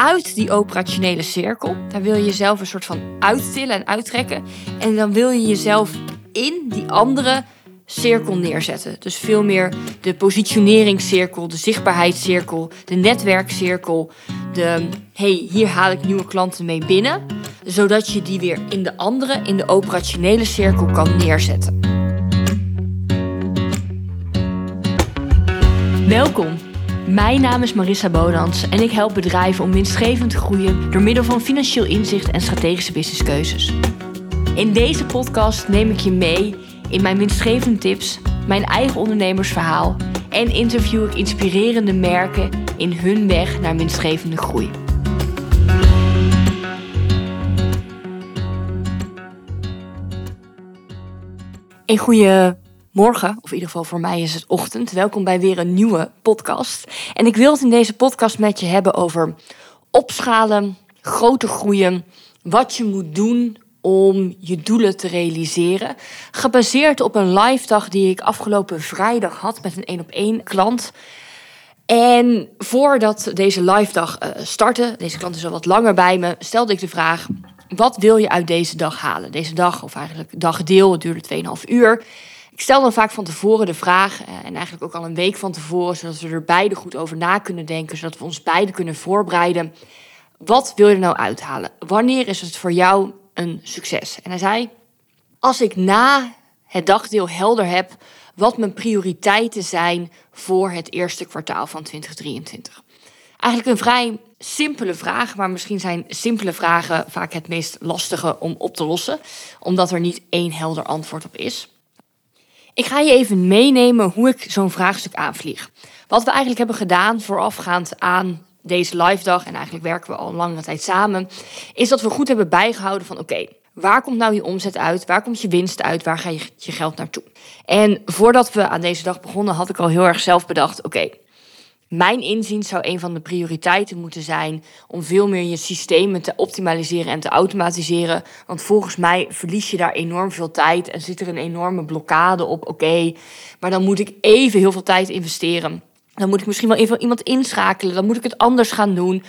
uit die operationele cirkel. Daar wil je jezelf een soort van uittillen en uittrekken. En dan wil je jezelf in die andere cirkel neerzetten. Dus veel meer de positioneringscirkel, de zichtbaarheidscirkel, de netwerkcirkel. De hey, hier haal ik nieuwe klanten mee binnen. Zodat je die weer in de andere, in de operationele cirkel kan neerzetten. Welkom. Mijn naam is Marissa Bodans en ik help bedrijven om winstgevend te groeien door middel van financieel inzicht en strategische businesskeuzes. In deze podcast neem ik je mee in mijn winstgevende tips, mijn eigen ondernemersverhaal en interview ik inspirerende merken in hun weg naar winstgevende groei. Een goede morgen, of in ieder geval voor mij is het ochtend. Welkom bij weer een nieuwe podcast. En ik wil het in deze podcast met je hebben over opschalen, grote groeien, wat je moet doen om je doelen te realiseren. Gebaseerd op een live dag die ik afgelopen vrijdag had met een één op één klant. En voordat deze live dag uh, startte, deze klant is al wat langer bij me, stelde ik de vraag: wat wil je uit deze dag halen? Deze dag, of eigenlijk dagdeel, het duurde 2,5 uur. Ik stel dan vaak van tevoren de vraag, eh, en eigenlijk ook al een week van tevoren, zodat we er beide goed over na kunnen denken, zodat we ons beide kunnen voorbereiden. Wat wil je er nou uithalen? Wanneer is het voor jou een succes? En hij zei: Als ik na het dagdeel helder heb wat mijn prioriteiten zijn voor het eerste kwartaal van 2023. Eigenlijk een vrij simpele vraag, maar misschien zijn simpele vragen vaak het meest lastige om op te lossen, omdat er niet één helder antwoord op is. Ik ga je even meenemen hoe ik zo'n vraagstuk aanvlieg. Wat we eigenlijk hebben gedaan voorafgaand aan deze live dag, en eigenlijk werken we al een lange tijd samen, is dat we goed hebben bijgehouden van oké, waar komt nou je omzet uit? Waar komt je winst uit? Waar ga je je geld naartoe? En voordat we aan deze dag begonnen, had ik al heel erg zelf bedacht: oké, mijn inzien zou een van de prioriteiten moeten zijn om veel meer je systemen te optimaliseren en te automatiseren. Want volgens mij verlies je daar enorm veel tijd en zit er een enorme blokkade op. Oké, maar dan moet ik even heel veel tijd investeren. Dan moet ik misschien wel even iemand inschakelen. Dan moet ik het anders gaan doen.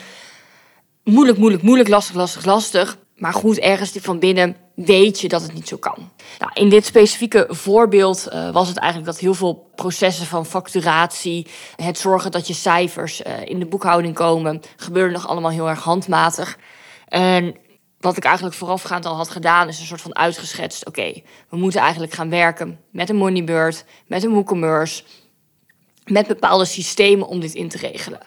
Moeilijk, moeilijk, moeilijk, lastig, lastig, lastig. Maar goed, ergens van binnen weet je dat het niet zo kan. Nou, in dit specifieke voorbeeld uh, was het eigenlijk dat heel veel processen van facturatie, het zorgen dat je cijfers uh, in de boekhouding komen, gebeurde nog allemaal heel erg handmatig. En wat ik eigenlijk voorafgaand al had gedaan, is een soort van uitgeschetst. Oké, we moeten eigenlijk gaan werken met een Moneybird, met een WooCommerce, met bepaalde systemen om dit in te regelen.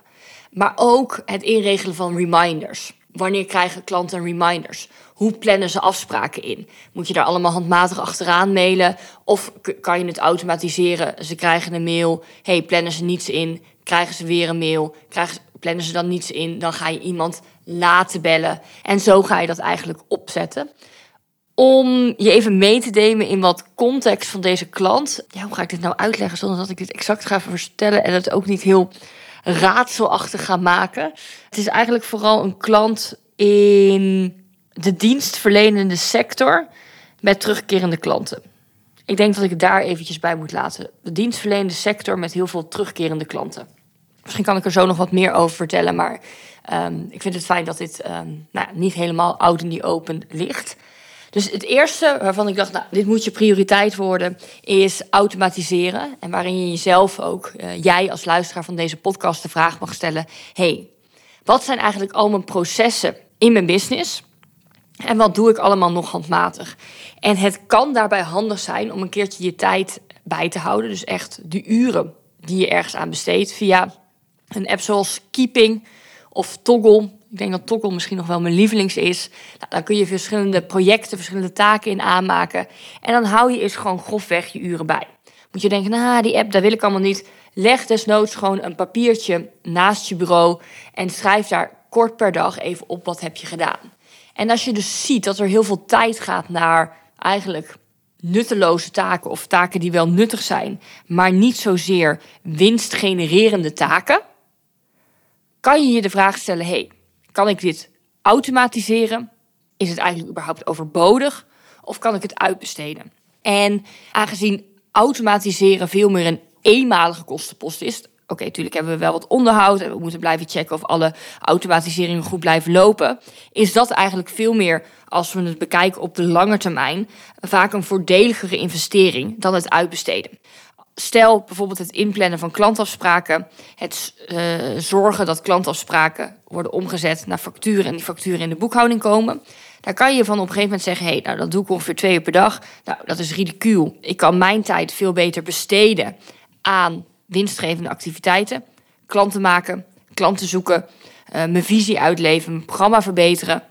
Maar ook het inregelen van reminders. Wanneer krijgen klanten reminders? Hoe plannen ze afspraken in? Moet je daar allemaal handmatig achteraan mailen? Of kan je het automatiseren? Ze krijgen een mail. hey, plannen ze niets in? Krijgen ze weer een mail? Krijgen, plannen ze dan niets in? Dan ga je iemand laten bellen. En zo ga je dat eigenlijk opzetten. Om je even mee te nemen in wat context van deze klant. Ja, hoe ga ik dit nou uitleggen zonder dat ik dit exact ga vertellen en het ook niet heel raadselachtig ga maken? Het is eigenlijk vooral een klant in de dienstverlenende sector met terugkerende klanten. Ik denk dat ik het daar eventjes bij moet laten. De dienstverlenende sector met heel veel terugkerende klanten. Misschien kan ik er zo nog wat meer over vertellen, maar um, ik vind het fijn dat dit um, nou, niet helemaal out in die open ligt. Dus het eerste waarvan ik dacht, nou, dit moet je prioriteit worden, is automatiseren. En waarin je jezelf ook, uh, jij als luisteraar van deze podcast, de vraag mag stellen: hey, wat zijn eigenlijk al mijn processen in mijn business? En wat doe ik allemaal nog handmatig? En het kan daarbij handig zijn om een keertje je tijd bij te houden. Dus echt de uren die je ergens aan besteedt via een app zoals Keeping of Toggle. Ik denk dat Toggle misschien nog wel mijn lievelings is. Nou, dan kun je verschillende projecten, verschillende taken in aanmaken. En dan hou je eens gewoon grofweg je uren bij. Moet je denken, nou, die app, dat wil ik allemaal niet. Leg desnoods gewoon een papiertje naast je bureau en schrijf daar kort per dag even op wat heb je gedaan. En als je dus ziet dat er heel veel tijd gaat naar eigenlijk nutteloze taken of taken die wel nuttig zijn, maar niet zozeer winstgenererende taken, kan je je de vraag stellen: hey, kan ik dit automatiseren? Is het eigenlijk überhaupt overbodig? Of kan ik het uitbesteden? En aangezien automatiseren veel meer een eenmalige kostenpost is, Oké, natuurlijk hebben we wel wat onderhoud en we moeten blijven checken of alle automatiseringen goed blijven lopen. Is dat eigenlijk veel meer, als we het bekijken op de lange termijn, vaak een voordeligere investering dan het uitbesteden. Stel bijvoorbeeld het inplannen van klantafspraken, het uh, zorgen dat klantafspraken worden omgezet naar facturen en die facturen in de boekhouding komen. Daar kan je van op een gegeven moment zeggen: hé, hey, nou dat doe ik ongeveer twee uur per dag. Nou, dat is ridicuul. Ik kan mijn tijd veel beter besteden aan winstgevende activiteiten. Klanten maken, klanten zoeken, uh, mijn visie uitleven, mijn programma verbeteren.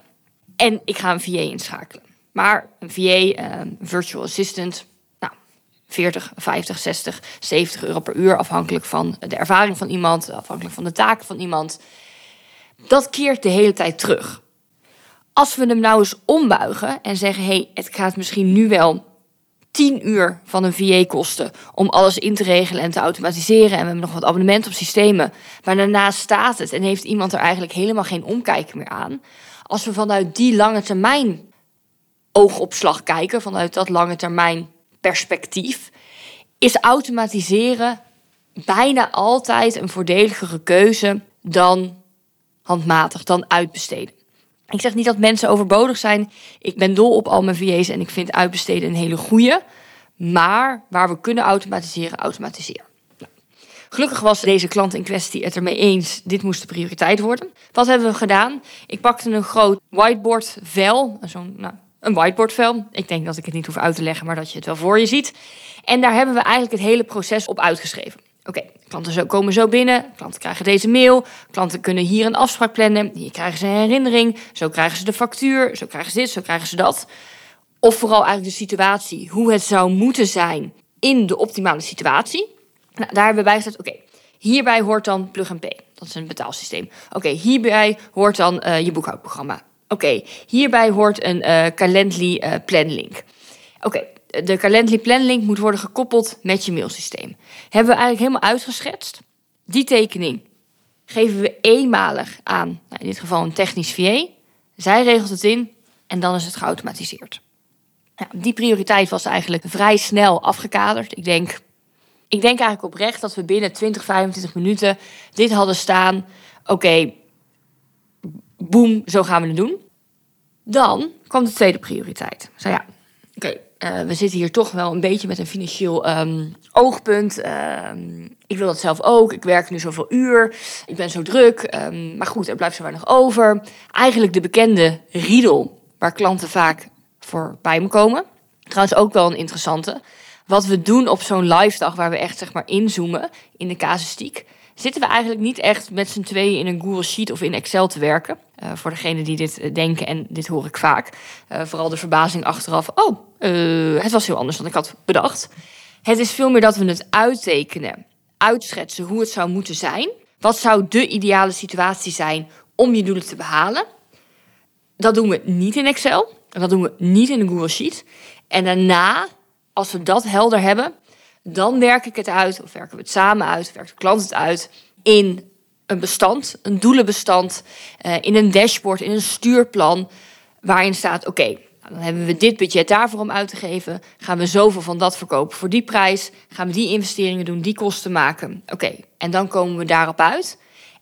En ik ga een VA inschakelen. Maar een VA, uh, virtual assistant, 40, 50, 60, 70 euro per uur, afhankelijk van de ervaring van iemand, afhankelijk van de taken van iemand. Dat keert de hele tijd terug. Als we hem nou eens ombuigen en zeggen: hé, hey, het gaat misschien nu wel 10 uur van een VA kosten om alles in te regelen en te automatiseren. En we hebben nog wat abonnementen op systemen. Maar daarnaast staat het en heeft iemand er eigenlijk helemaal geen omkijken meer aan. Als we vanuit die lange termijn oogopslag kijken, vanuit dat lange termijn perspectief, is automatiseren bijna altijd een voordeligere keuze dan handmatig, dan uitbesteden. Ik zeg niet dat mensen overbodig zijn. Ik ben dol op al mijn VA's en ik vind uitbesteden een hele goede. Maar waar we kunnen automatiseren, automatiseren. Gelukkig was deze klant in kwestie het ermee eens. Dit moest de prioriteit worden. Wat hebben we gedaan? Ik pakte een groot whiteboard vel, zo'n nou, een whiteboardvel. Ik denk dat ik het niet hoef uit te leggen, maar dat je het wel voor je ziet. En daar hebben we eigenlijk het hele proces op uitgeschreven. Oké, klanten komen zo binnen, klanten krijgen deze mail, klanten kunnen hier een afspraak plannen, hier krijgen ze een herinnering, zo krijgen ze de factuur, zo krijgen ze dit, zo krijgen ze dat. Of vooral eigenlijk de situatie, hoe het zou moeten zijn in de optimale situatie. Nou, daar hebben we bij gezet, oké, hierbij hoort dan Plug Pay. Dat is een betaalsysteem. Oké, hierbij hoort dan uh, je boekhoudprogramma. Oké, hierbij hoort een uh, Calendly uh, planlink. Oké, de Calendly planlink moet worden gekoppeld met je mailsysteem. Hebben we eigenlijk helemaal uitgeschetst. Die tekening geven we eenmalig aan, nou in dit geval een technisch VA. Zij regelt het in en dan is het geautomatiseerd. Nou, die prioriteit was eigenlijk vrij snel afgekaderd. Ik denk, ik denk eigenlijk oprecht dat we binnen 20, 25 minuten dit hadden staan. Oké, boem, zo gaan we het doen. Dan kwam de tweede prioriteit. Zo ja, oké, eh, we zitten hier toch wel een beetje met een financieel ehm, oogpunt. Ehm, ik wil dat zelf ook. Ik werk nu zoveel uur. Ik ben zo druk. Ehm, maar goed, er blijft zo weinig over. Eigenlijk de bekende riedel waar klanten vaak voor bij me komen. Trouwens ook wel een interessante. Wat we doen op zo'n live dag waar we echt zeg maar inzoomen in de casuïstiek zitten we eigenlijk niet echt met z'n tweeën in een Google Sheet of in Excel te werken. Uh, voor degenen die dit eh, denken, en dit hoor ik vaak. Uh, vooral de verbazing achteraf. Oh, het was heel anders dan ik had bedacht. Het is veel meer dat we het uittekenen, uitschetsen hoe het zou moeten zijn. Wat zou de ideale situatie zijn om je doelen te behalen? Dat doen we niet in Excel. Dat doen we niet in een Google Sheet. En daarna, als we dat helder hebben, dan werk ik het uit, of werken we het samen uit, werkt de klant het uit in een bestand, een doelenbestand, uh, in een dashboard, in een stuurplan, waarin staat: oké, dan hebben we dit budget daarvoor om uit te geven. Gaan we zoveel van dat verkopen voor die prijs? Gaan we die investeringen doen, die kosten maken? Oké, en dan komen we daarop uit.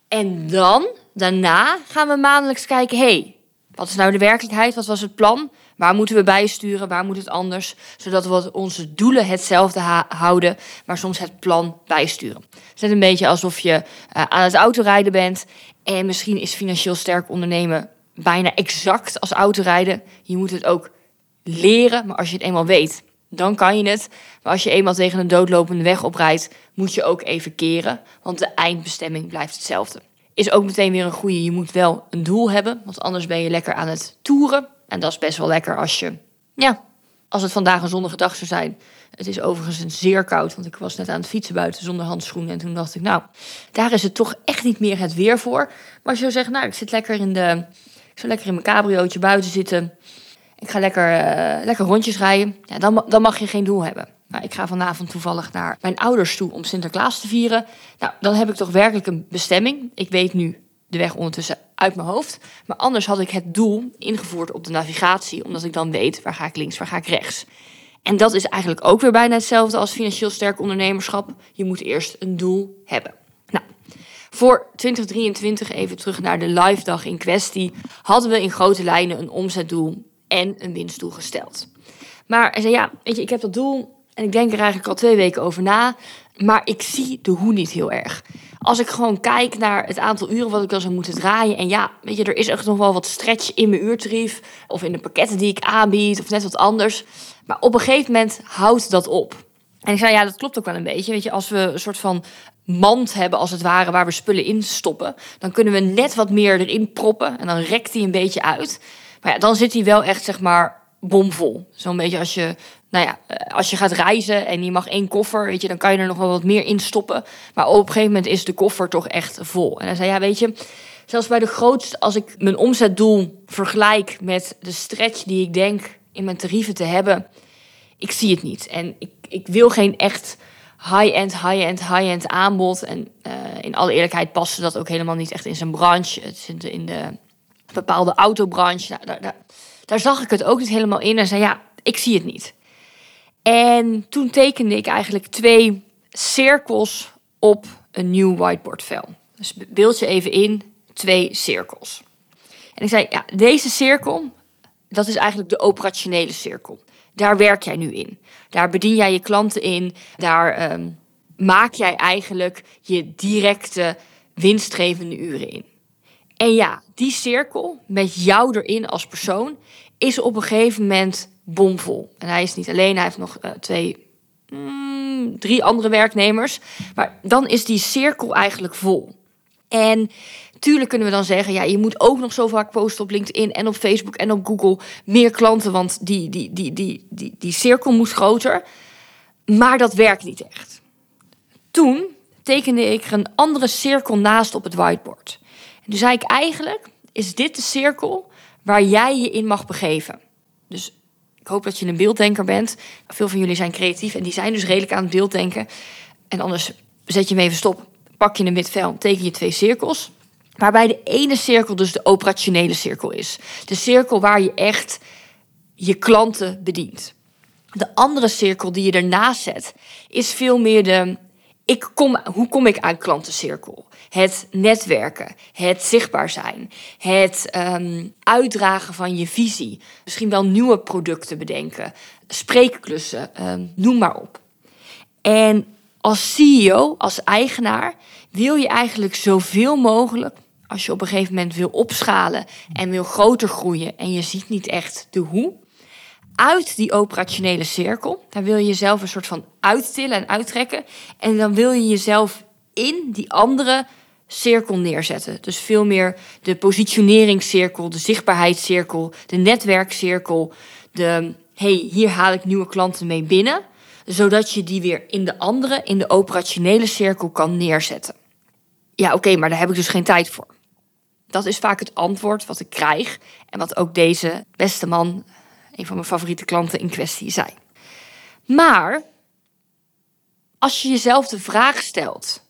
En dan, daarna, gaan we maandelijks kijken: hey, wat is nou de werkelijkheid? Wat was het plan? Waar moeten we bijsturen? Waar moet het anders? Zodat we onze doelen hetzelfde houden, maar soms het plan bijsturen. Het is net een beetje alsof je uh, aan het autorijden bent en misschien is financieel sterk ondernemen bijna exact als autorijden. Je moet het ook leren, maar als je het eenmaal weet, dan kan je het. Maar als je eenmaal tegen een doodlopende weg oprijdt, moet je ook even keren, want de eindbestemming blijft hetzelfde. Is ook meteen weer een goede. Je moet wel een doel hebben, want anders ben je lekker aan het toeren. En dat is best wel lekker als je, ja, als het vandaag een zonnige dag zou zijn. Het is overigens een zeer koud, want ik was net aan het fietsen buiten zonder handschoenen. En toen dacht ik, nou, daar is het toch echt niet meer het weer voor. Maar als je zou zeggen, nou, ik zit lekker in de, ik zou lekker in mijn cabriootje buiten zitten. Ik ga lekker, uh, lekker rondjes rijden. Ja, dan, dan mag je geen doel hebben. Nou, ik ga vanavond toevallig naar mijn ouders toe om Sinterklaas te vieren. Nou, dan heb ik toch werkelijk een bestemming. Ik weet nu de weg ondertussen uit mijn hoofd. Maar anders had ik het doel ingevoerd op de navigatie, omdat ik dan weet waar ga ik links, waar ga ik rechts. En dat is eigenlijk ook weer bijna hetzelfde als financieel sterk ondernemerschap. Je moet eerst een doel hebben. Voor 2023, even terug naar de live dag in kwestie, hadden we in grote lijnen een omzetdoel en een winstdoel gesteld. Maar hij zei, ja, weet je, ik heb dat doel en ik denk er eigenlijk al twee weken over na, maar ik zie de hoe niet heel erg. Als ik gewoon kijk naar het aantal uren wat ik dan zou moeten draaien. En ja, weet je, er is echt nog wel wat stretch in mijn uurtarief. Of in de pakketten die ik aanbied. Of net wat anders. Maar op een gegeven moment houdt dat op. En ik zei, ja, dat klopt ook wel een beetje. Weet je, als we een soort van mand hebben, als het ware, waar we spullen in stoppen, dan kunnen we net wat meer erin proppen. En dan rekt hij een beetje uit. Maar ja, dan zit hij wel echt, zeg maar, bomvol. Zo'n beetje als je, nou ja, eh, als je gaat reizen en je mag één koffer, weet je, dan kan je er nog wel wat meer in stoppen. Maar op een gegeven moment is de koffer toch echt vol. En hij zei, ja, weet je, zelfs bij de grootste, als ik mijn omzetdoel vergelijk met de stretch die ik denk in mijn tarieven te hebben, ik zie het niet. En ik, ik wil geen echt high-end, high-end, high-end aanbod. En uh, in alle eerlijkheid paste dat ook helemaal niet echt in zijn branche. Het zit in de bepaalde autobranche. Nou, daar, daar, daar, zag ik het ook niet helemaal in. En zei, ja, ik zie het niet. En toen tekende ik eigenlijk twee cirkels op een nieuw whiteboardvel. Dus beeld je even in, twee cirkels. En ik zei, ja, deze cirkel, dat is eigenlijk de operationele cirkel. Daar werk jij nu in. Daar bedien jij je klanten in. Daar um, maak jij eigenlijk je directe winstgevende uren in. En ja, die cirkel met jou erin als persoon is op een gegeven moment bomvol. En hij is niet alleen, hij heeft nog uh, twee, mm, drie andere werknemers. Maar dan is die cirkel eigenlijk vol. En Tuurlijk kunnen we dan zeggen, ja, je moet ook nog zo vaak posten op LinkedIn en op Facebook en op Google. Meer klanten, want die, die, die, die, die, die cirkel moet groter. Maar dat werkt niet echt. Toen tekende ik een andere cirkel naast op het whiteboard. Toen zei ik eigenlijk, is dit de cirkel waar jij je in mag begeven? Dus ik hoop dat je een beelddenker bent. Veel van jullie zijn creatief en die zijn dus redelijk aan het beelddenken. En anders zet je hem even stop, pak je een wit vel, teken je twee cirkels. Waarbij de ene cirkel dus de operationele cirkel is. De cirkel waar je echt je klanten bedient. De andere cirkel die je ernaast zet, is veel meer de. Ik kom, hoe kom ik aan klantencirkel? Het netwerken, het zichtbaar zijn, het um, uitdragen van je visie. Misschien wel nieuwe producten bedenken, spreekklussen, um, noem maar op. En als CEO, als eigenaar, wil je eigenlijk zoveel mogelijk als je op een gegeven moment wil opschalen en wil groter groeien en je ziet niet echt de hoe, uit die operationele cirkel, daar wil je jezelf een soort van uittillen en uittrekken. En dan wil je jezelf in die andere cirkel neerzetten. Dus veel meer de positioneringscirkel, de zichtbaarheidscirkel, de netwerkcirkel, de hey, hier haal ik nieuwe klanten mee binnen, zodat je die weer in de andere, in de operationele cirkel kan neerzetten. Ja, oké, maar daar heb ik dus geen tijd voor. Dat is vaak het antwoord wat ik krijg en wat ook deze beste man, van mijn favoriete klanten in kwestie, zei. Maar als je jezelf de vraag stelt,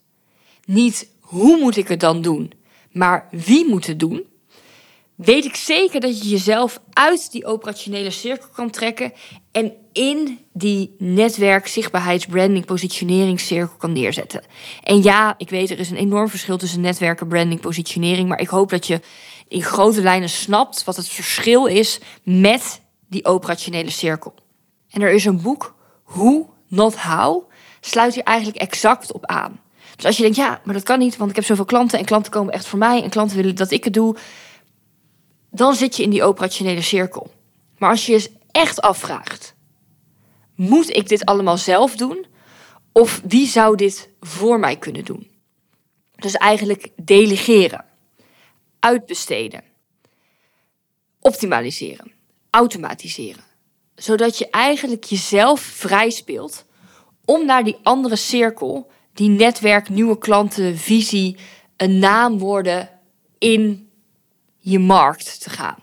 niet hoe moet ik het dan doen, maar wie moet het doen, weet ik zeker dat je jezelf uit die operationele cirkel kan trekken en in die netwerk, zichtbaarheids, branding, positioneringscirkel kan neerzetten. En ja, ik weet, er is een enorm verschil tussen netwerken, branding, positionering, maar ik hoop dat je in grote lijnen snapt wat het verschil is met die operationele cirkel. En er is een boek, Hoe, Not How, sluit hier eigenlijk exact op aan. Dus als je denkt, ja, maar dat kan niet, want ik heb zoveel klanten en klanten komen echt voor mij en klanten willen dat ik het doe, dan zit je in die operationele cirkel. Maar als je je echt afvraagt, moet ik dit allemaal zelf doen? Of wie zou dit voor mij kunnen doen? Dus eigenlijk delegeren, uitbesteden, optimaliseren, automatiseren. Zodat je eigenlijk jezelf vrij speelt om naar die andere cirkel, die netwerk, nieuwe klanten, visie, een naam worden in je markt te gaan.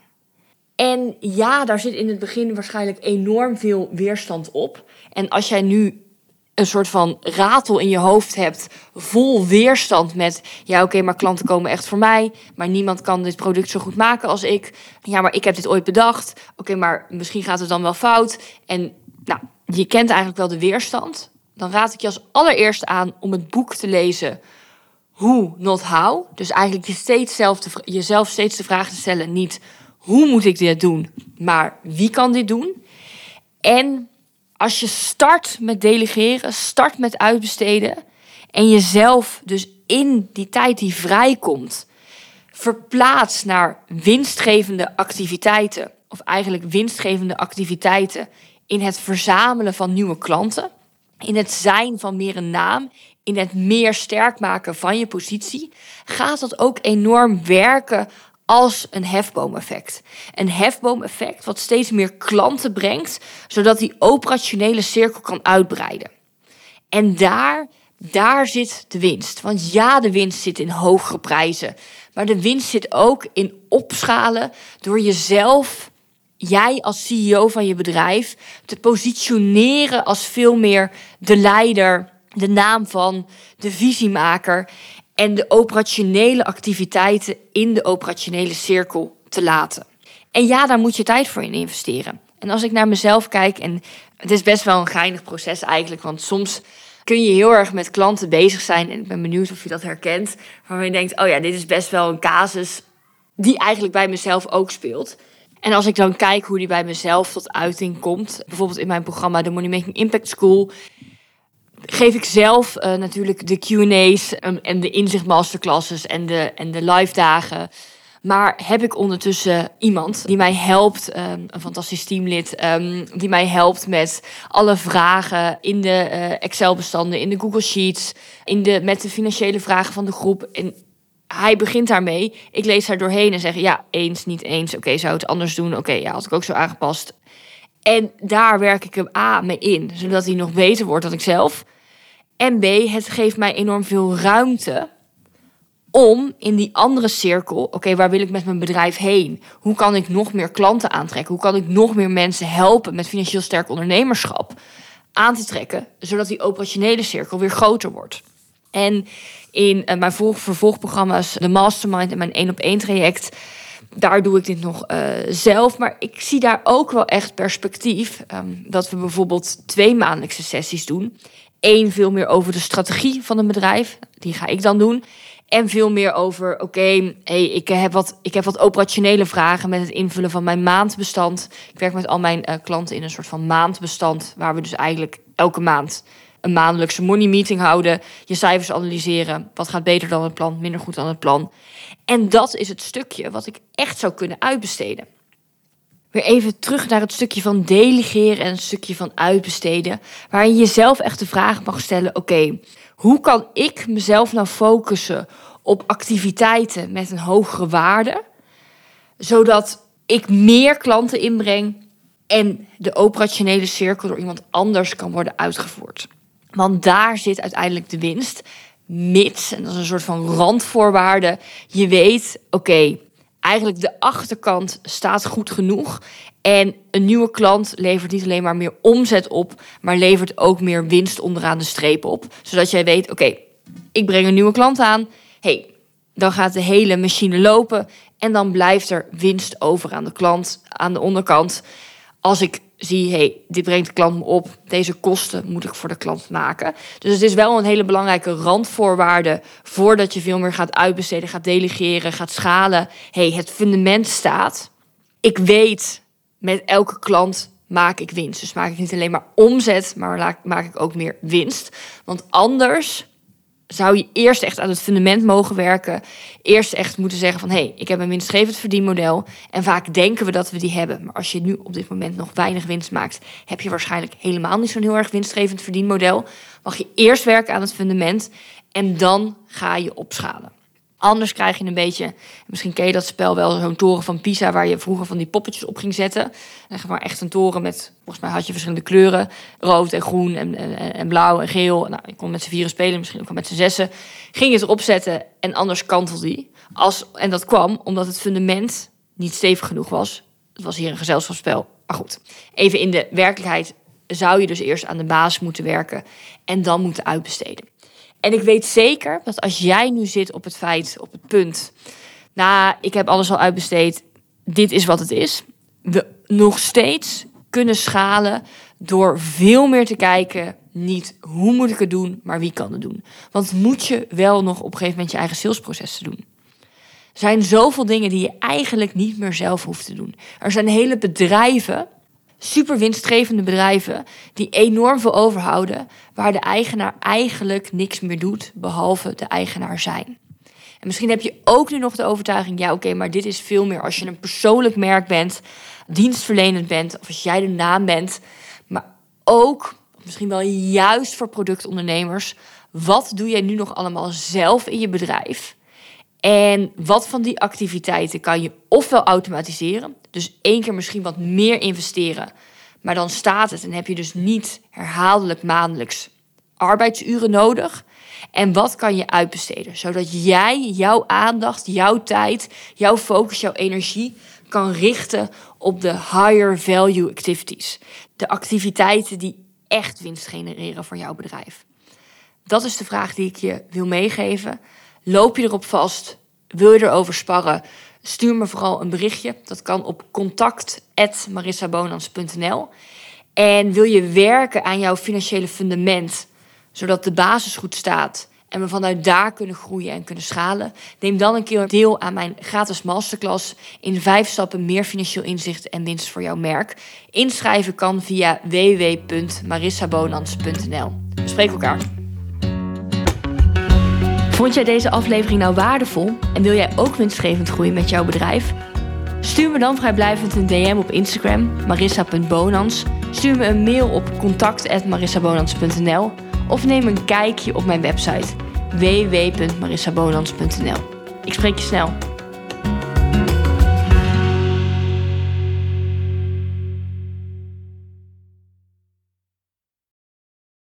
En ja, daar zit in het begin waarschijnlijk enorm veel weerstand op. En als jij nu een soort van ratel in je hoofd hebt, vol weerstand met, ja oké, maar klanten komen echt voor mij, maar niemand kan dit product zo goed maken als ik. Ja, maar ik heb dit ooit bedacht. Oké, maar misschien gaat het dan wel fout. En nou, je kent eigenlijk wel de weerstand. Dan raad ik je als allereerste aan om het boek te lezen hoe, not how. Dus eigenlijk je steeds zelf jezelf steeds de vraag te stellen: niet hoe moet ik dit doen, maar wie kan dit doen? En als je start met delegeren, start met uitbesteden en jezelf dus in die tijd die vrijkomt, verplaatst naar winstgevende activiteiten, of eigenlijk winstgevende activiteiten in het verzamelen van nieuwe klanten, in het zijn van meer een naam, in het meer sterk maken van je positie, gaat dat ook enorm werken als een hefboomeffect. Een hefboomeffect wat steeds meer klanten brengt, zodat die operationele cirkel kan uitbreiden. En daar, daar zit de winst. Want ja, de winst zit in hogere prijzen. Maar de winst zit ook in opschalen door jezelf, jij als CEO van je bedrijf, te positioneren als veel meer de leider, de naam van, de visiemaker en de operationele activiteiten in de operationele cirkel te laten. En ja, daar moet je tijd voor in investeren. En als ik naar mezelf kijk, en het is best wel een geinig proces eigenlijk, want soms kun je heel erg met klanten bezig zijn. En ik ben benieuwd of je dat herkent. Waarvan je denkt, oh ja, dit is best wel een casus die eigenlijk bij mezelf ook speelt. En als ik dan kijk hoe die bij mezelf tot uiting komt, bijvoorbeeld in mijn programma de Money Making Impact School, geef ik zelf uh, natuurlijk de QA's um, en de inzicht masterclasses en de, en de live dagen. Maar heb ik ondertussen iemand die mij helpt, um, een fantastisch teamlid, um, die mij helpt met alle vragen in de uh, Excel-bestanden, in de Google Sheets, in de, met de financiële vragen van de groep. En hij begint daarmee. Ik lees daar doorheen en zeg: Ja, eens, niet eens. Oké, zou het anders doen? Oké, ja, had ik ook zo aangepast. En daar werk ik hem A mee in, zodat hij nog beter wordt dan ik zelf. En B, het geeft mij enorm veel ruimte om in die andere cirkel, oké, waar wil ik met mijn bedrijf heen? Hoe kan ik nog meer klanten aantrekken? Hoe kan ik nog meer mensen helpen met financieel sterk ondernemerschap aan te trekken, zodat die operationele cirkel weer groter wordt? En in uh, mijn vervolgprogramma's, de Mastermind en mijn één op één traject, daar doe ik dit nog uh, zelf. Maar ik zie daar ook wel echt perspectief. Um, dat we bijvoorbeeld twee maandelijkse sessies doen. Eén veel meer over de strategie van een bedrijf. Die ga ik dan doen. En veel meer over, oké, hey, ik, heb wat, ik heb wat operationele vragen met het invullen van mijn maandbestand. Ik werk met al mijn uh, klanten in een soort van maandbestand, waar we dus eigenlijk elke maand een maandelijkse money meeting houden, je cijfers analyseren, wat gaat beter dan het plan, minder goed dan het plan. En dat is het stukje wat ik echt zou kunnen uitbesteden. Weer even terug naar het stukje van delegeren en het stukje van uitbesteden, waarin je jezelf echt de vraag mag stellen: oké, hoe kan ik mezelf nou focussen op activiteiten met een hogere waarde, zodat ik meer klanten inbreng en de operationele cirkel door iemand anders kan worden uitgevoerd? Want daar zit uiteindelijk de winst. Mits, en dat is een soort van randvoorwaarde, je weet, oké, eigenlijk de achterkant staat goed genoeg. En een nieuwe klant levert niet alleen maar meer omzet op, maar levert ook meer winst onderaan de streep op. Zodat jij weet, oké, ik breng een nieuwe klant aan. hey, dan gaat de hele machine lopen en dan blijft er winst over aan de klant, aan de onderkant. Als ik zie, hey, dit brengt de klant me op, deze kosten moet ik voor de klant maken. Dus het is wel een hele belangrijke randvoorwaarde voordat je veel meer gaat uitbesteden, gaat delegeren, gaat schalen. hey, het fundament staat. Ik weet, met elke klant maak ik winst. Dus maak ik niet alleen maar omzet, maar maak ik ook meer winst. Want anders zou je eerst echt aan het fundament mogen werken. Eerst echt moeten zeggen van... hé, hey, ik heb een winstgevend verdienmodel. En vaak denken we dat we die hebben. Maar als je nu op dit moment nog weinig winst maakt... heb je waarschijnlijk helemaal niet zo'n heel erg winstgevend verdienmodel. Mag je eerst werken aan het fundament... en dan ga je opschalen. Anders krijg je een beetje, misschien ken je dat spel wel, zo'n toren van Pisa waar je vroeger van die poppetjes op ging zetten. En maar echt een toren met, volgens mij had je verschillende kleuren, rood en groen en, en, en blauw en geel. Nou, je kon met z'n vieren spelen, misschien ook met z'n zessen. Ging je het erop zetten en anders kantelde die. Als, en dat kwam omdat het fundament niet stevig genoeg was. Het was hier een gezelschapsspel. Maar goed, even in de werkelijkheid zou je dus eerst aan de basis moeten werken en dan moeten uitbesteden. En ik weet zeker dat als jij nu zit op het feit, op het punt, nou, ik heb alles al uitbesteed, dit is wat het is, we nog steeds kunnen schalen door veel meer te kijken, niet hoe moet ik het doen, maar wie kan het doen. Want moet je wel nog op een gegeven moment je eigen salesproces doen. Er zijn zoveel dingen die je eigenlijk niet meer zelf hoeft te doen. Er zijn hele bedrijven, super winstgevende bedrijven, die enorm veel overhouden, waar de eigenaar eigenlijk niks meer doet, behalve de eigenaar zijn. En misschien heb je ook nu nog de overtuiging, ja oké, maar dit is veel meer als je een persoonlijk merk bent, dienstverlenend bent, of als jij de naam bent, maar ook, misschien wel juist voor productondernemers, wat doe jij nu nog allemaal zelf in je bedrijf? En wat van die activiteiten kan je ofwel automatiseren, dus één keer misschien wat meer investeren, maar dan staat het en heb je dus niet herhaaldelijk maandelijks arbeidsuren nodig. En wat kan je uitbesteden, zodat jij jouw aandacht, jouw tijd, jouw focus, jouw energie kan richten op de higher value activities. De activiteiten die echt winst genereren voor jouw bedrijf. Dat is de vraag die ik je wil meegeven. Loop je erop vast? Wil je erover sparren? Stuur me vooral een berichtje. Dat kan op contact.marissabonans.nl. En wil je werken aan jouw financiële fundament, zodat de basis goed staat en we vanuit daar kunnen groeien en kunnen schalen? Neem dan een keer deel aan mijn gratis masterclass in vijf stappen meer financieel inzicht en winst voor jouw merk. Inschrijven kan via www.marissabonans.nl. We spreken elkaar. Vond jij deze aflevering nou waardevol en wil jij ook winstgevend groeien met jouw bedrijf? Stuur me dan vrijblijvend een DM op Instagram, marissa.bonans. Stuur me een mail op contact.marissabonans.nl of neem een kijkje op mijn website www.marissabonans.nl. Ik spreek je snel.